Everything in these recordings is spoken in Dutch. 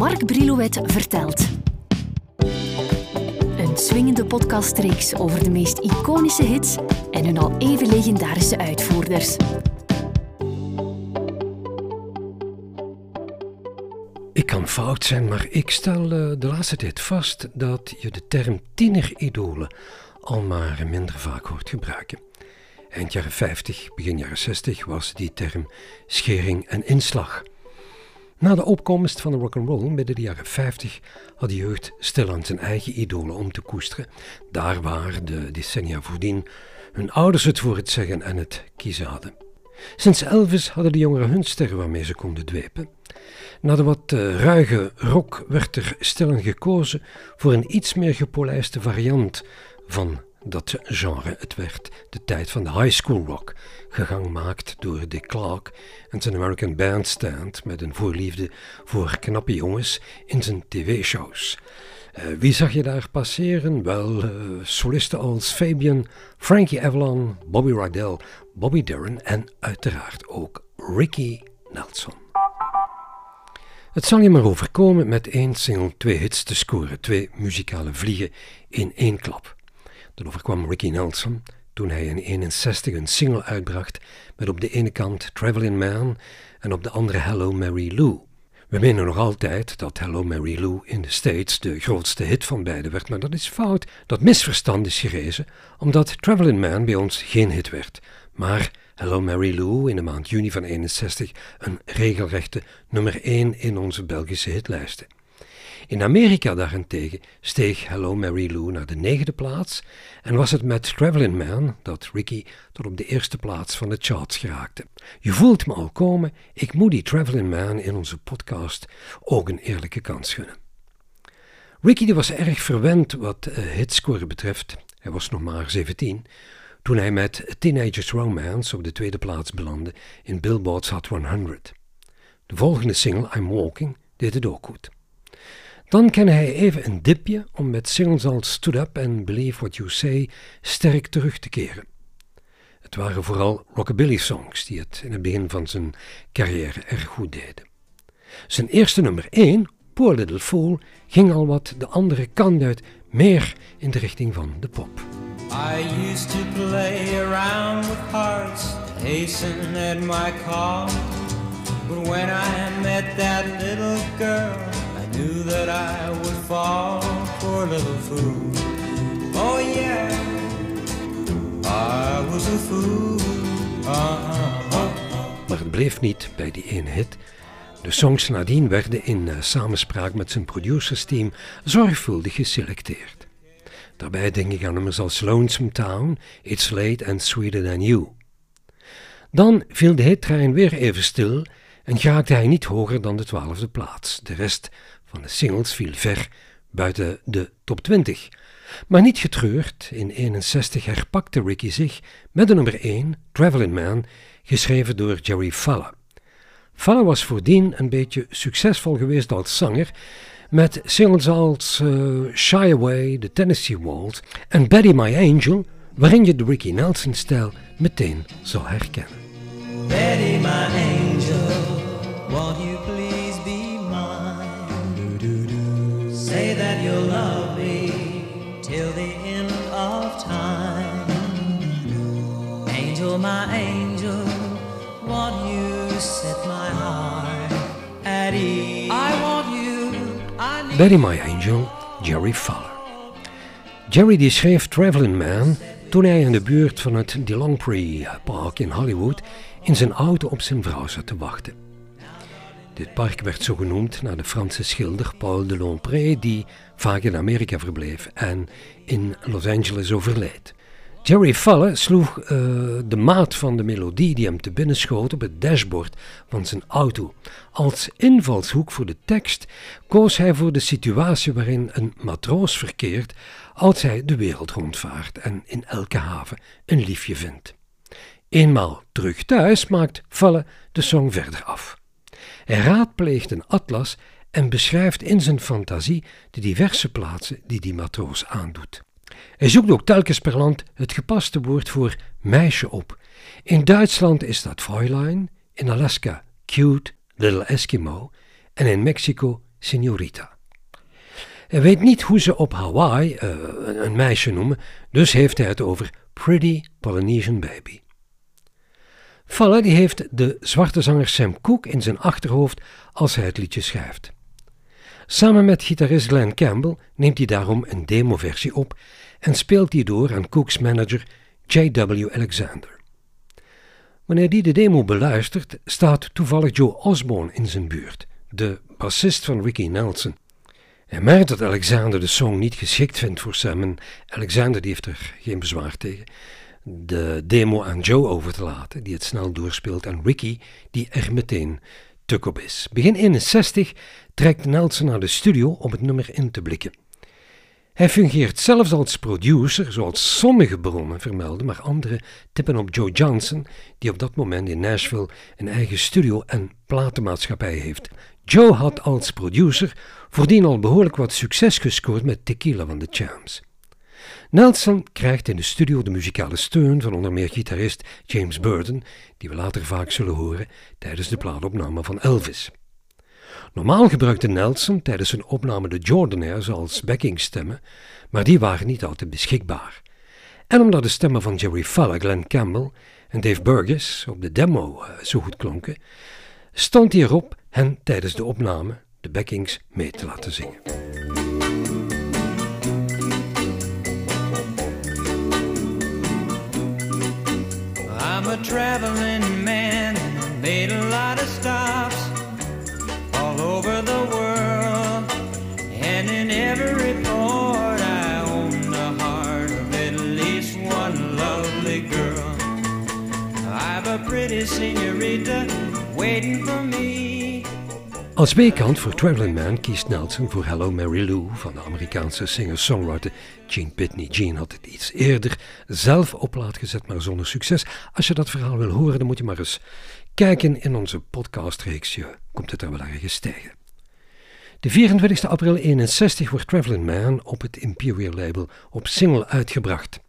Mark Brilouet vertelt. Een swingende podcastreeks over de meest iconische hits en hun al even legendarische uitvoerders. Ik kan fout zijn, maar ik stel eh, de laatste tijd vast dat je de term tieneridolen al maar minder vaak hoort gebruiken. Eind jaren 50, begin jaren 60 was die term schering en inslag. Na de opkomst van de rock'n'roll midden de jaren 50 had de jeugd stilaan zijn eigen idolen om te koesteren. Daar waar de decennia voordien hun ouders het voor het zeggen en het kiezen hadden. Sinds Elvis hadden de jongeren hun sterren waarmee ze konden dwepen. Na de wat uh, ruige rock werd er stilaan gekozen voor een iets meer gepolijste variant van dat genre het werd. De tijd van de high school rock, gegangmaakt door Dick Clark en zijn American Bandstand met een voorliefde voor knappe jongens in zijn tv-shows. Uh, wie zag je daar passeren? Wel, uh, solisten als Fabian, Frankie Avalon, Bobby Rydell, Bobby Darin en uiteraard ook Ricky Nelson. Het zal je maar overkomen met één single twee hits te scoren, twee muzikale vliegen in één klap. Dat overkwam Ricky Nelson toen hij in 1961 een single uitbracht met op de ene kant Traveling Man en op de andere Hello Mary Lou. We menen nog altijd dat Hello Mary Lou in de States de grootste hit van beide werd, maar dat is fout. Dat misverstand is gerezen omdat Traveling Man bij ons geen hit werd, maar Hello Mary Lou in de maand juni van 61 een regelrechte nummer 1 in onze Belgische hitlijsten. In Amerika daarentegen steeg Hello Mary Lou naar de negende plaats en was het met Traveling Man dat Ricky tot op de eerste plaats van de charts geraakte. Je voelt me al komen, ik moet die Traveling Man in onze podcast ook een eerlijke kans gunnen. Ricky die was erg verwend wat uh, hitscoren betreft. Hij was nog maar 17 toen hij met Teenagers Romance op de tweede plaats belandde in Billboard's Hot 100. De volgende single, I'm Walking, deed het ook goed. Dan kende hij even een dipje om met singles als Stood Up en Believe What You Say sterk terug te keren. Het waren vooral rockabilly songs die het in het begin van zijn carrière erg goed deden. Zijn eerste nummer 1, Poor Little Fool, ging al wat de andere kant uit, meer in de richting van de pop. I used to play around with hearts, hasten at my call. But when I met that little girl, knew that I would fall, poor little. Oh yeah, I was a fool. Uh-huh. Maar het bleef niet bij die ene hit. De songs nadien werden in uh, samenspraak met zijn producersteam zorgvuldig geselecteerd. Daarbij denk ik aan nummers als Lonesome Town, It's Late and Sweeter Than You. Dan viel de hittrein weer even stil en geraakte hij niet hoger dan de twaalfde plaats. De rest van de singles viel ver buiten de top 20. Maar niet getreurd, in 61 herpakte Ricky zich met de nummer 1, Traveling Man, geschreven door Jerry Falla. Falla was voordien een beetje succesvol geweest als zanger, met singles als uh, Shy Away, The Tennessee Waltz en Betty My Angel, waarin je de Ricky Nelson-stijl meteen zal herkennen. Say that you'll love me till the end of time. Angel, my angel, won't you set my heart at ease? I want you, I need Betty My Angel, Jerry Fowler. Jerry die schreef Traveling Man toen hij in de buurt van het DeLongpre Park in Hollywood in zijn auto op zijn vrouw zat te wachten. Dit park werd zo genoemd naar de Franse schilder Paul Delompré, die vaak in Amerika verbleef en in Los Angeles overleed. Jerry Falle sloeg uh, de maat van de melodie die hem te binnen schoot op het dashboard van zijn auto. Als invalshoek voor de tekst koos hij voor de situatie waarin een matroos verkeert als hij de wereld rondvaart en in elke haven een liefje vindt. Eenmaal terug thuis maakt Falle de song verder af. Hij raadpleegt een atlas en beschrijft in zijn fantasie de diverse plaatsen die die matroos aandoet. Hij zoekt ook telkens per land het gepaste woord voor meisje op. In Duitsland is dat Fräulein, in Alaska cute little Eskimo en in Mexico Senorita. Hij weet niet hoe ze op Hawaii uh, een meisje noemen, dus heeft hij het over Pretty Polynesian Baby. Die heeft de zwarte zanger Sam Cooke in zijn achterhoofd als hij het liedje schrijft. Samen met gitarist Glenn Campbell neemt hij daarom een demoversie op en speelt die door aan Cooks manager J.W. Alexander. Wanneer die de demo beluistert, staat toevallig Joe Osborne in zijn buurt, de bassist van Ricky Nelson. Hij merkt dat Alexander de song niet geschikt vindt voor Sam en Alexander die heeft er geen bezwaar tegen de demo aan Joe over te laten, die het snel doorspeelt, en Ricky, die er meteen tuk op is. Begin 61 trekt Nelson naar de studio om het nummer in te blikken. Hij fungeert zelfs als producer, zoals sommige bronnen vermelden, maar andere tippen op Joe Johnson, die op dat moment in Nashville een eigen studio en platenmaatschappij heeft. Joe had als producer voordien al behoorlijk wat succes gescoord met Tequila van de Champs. Nelson krijgt in de studio de muzikale steun van onder meer gitarist James Burton, die we later vaak zullen horen tijdens de plaatopname van Elvis. Normaal gebruikte Nelson tijdens zijn opname de Jordanaires als backingstemmen, maar die waren niet altijd beschikbaar. En omdat de stemmen van Jerry Fowler, Glenn Campbell en Dave Burgess op de demo eh, zo goed klonken, stond hij erop hen tijdens de opname de backings mee te laten zingen. Traveling man, made a lot of stops all over the world. And in every port, I own the heart of at least one lovely girl. I've a pretty senorita waiting for me. Als B-kant voor Traveling Man kiest Nelson voor Hello Mary Lou van de Amerikaanse singer-songwriter Gene Pitney. Gene had het iets eerder zelf op plaat gezet, maar zonder succes. Als je dat verhaal wil horen, dan moet je maar eens kijken in onze podcastreeks. Je komt het er wel ergens tegen. De 24 april 61 wordt Traveling Man op het Imperial label op single uitgebracht.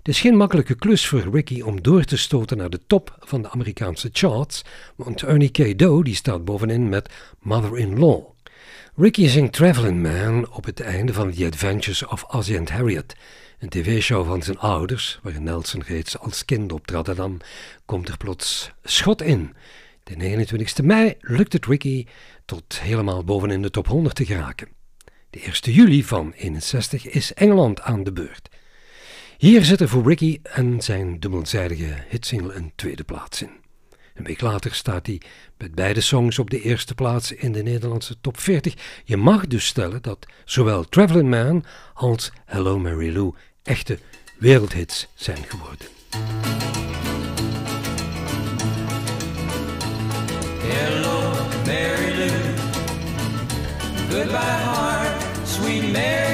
Het is geen makkelijke klus voor Ricky om door te stoten naar de top van de Amerikaanse charts, want Ernie K. Doe die staat bovenin met Mother-in-Law. Ricky zingt Traveling Man op het einde van The Adventures of Ozzie and Harriet, een tv-show van zijn ouders, waarin Nelson reeds als kind optrad en dan komt er plots schot in. De 29 mei lukt het Ricky tot helemaal bovenin de top 100 te geraken. De 1 juli van 61 is Engeland aan de beurt. Hier zit voor Ricky en zijn dubbelzijdige hitsingle een tweede plaats in. Een week later staat hij met beide songs op de eerste plaats in de Nederlandse top 40. Je mag dus stellen dat zowel Traveling Man als Hello Mary Lou echte wereldhits zijn geworden. Hello Mary Lou, goodbye heart, sweet Mary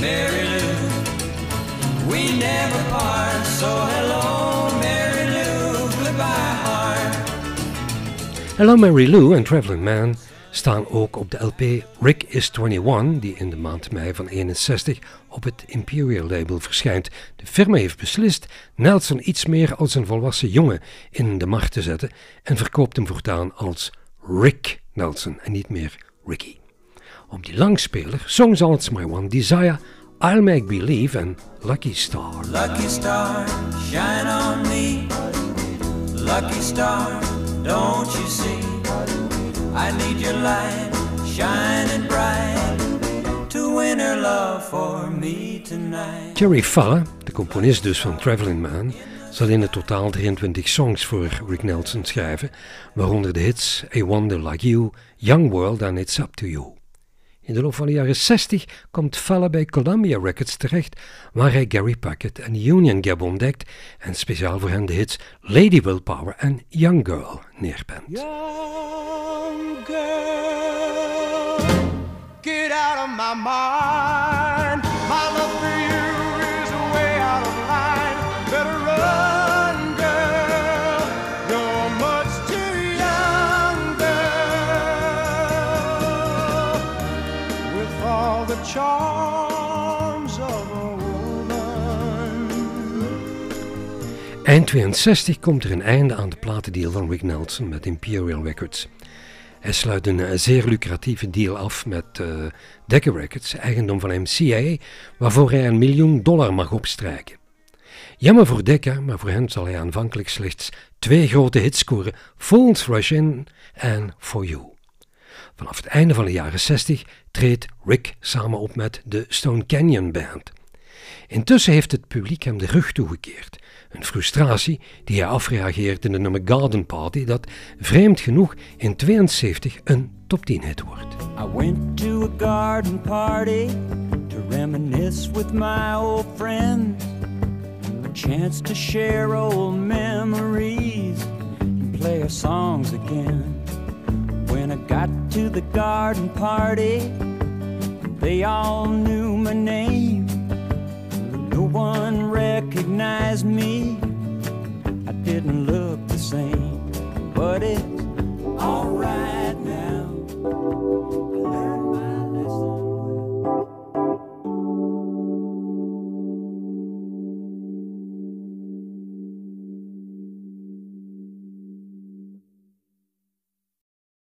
Mary Lou. We never part, so hello, Mary Lou, goodbye heart. Hello, Mary Lou en Traveling Man staan ook op de LP Rick is 21, die in de maand mei van 61 op het Imperial label verschijnt. De firma heeft beslist Nelson iets meer als een volwassen jongen in de markt te zetten en verkoopt hem voortaan als Rick Nelson en niet meer Ricky. Op die langspeler songs als My One Desire, I'll Make Believe en Lucky Star. Lucky Star, shine on me. Lucky Star, don't you see? I need your light, shining bright. To win her love for me tonight. Jerry Falla, de componist dus van Traveling Man, zal in het totaal 23 songs voor Rick Nelson schrijven, waaronder de hits A Wonder Like You, Young World en It's Up To You. In de loop van de jaren 60 komt Falla bij Columbia Records terecht, waar hij Gary Packett en Union Gap ontdekt en speciaal voor hen de hits Lady Willpower en Young Girl neerpent. Eind 62 komt er een einde aan de platendeal van Rick Nelson met Imperial Records. Hij sluit een zeer lucratieve deal af met uh, Decca Records, eigendom van MCA, waarvoor hij een miljoen dollar mag opstrijken. Jammer voor Decca, maar voor hen zal hij aanvankelijk slechts twee grote hits scoren: Fools Rush In en For You. Vanaf het einde van de jaren 60 treedt Rick samen op met de Stone Canyon Band. Intussen heeft het publiek hem de rug toegekeerd. Een frustratie die hij afreageert in de nummer Garden Party, dat vreemd genoeg in 72 een top 10 hit wordt. I went to a garden party to reminisce with my old friends. A chance to share old memories and play our songs again. When I got to the garden party, they all knew my name. Recognized me. I didn't look the same,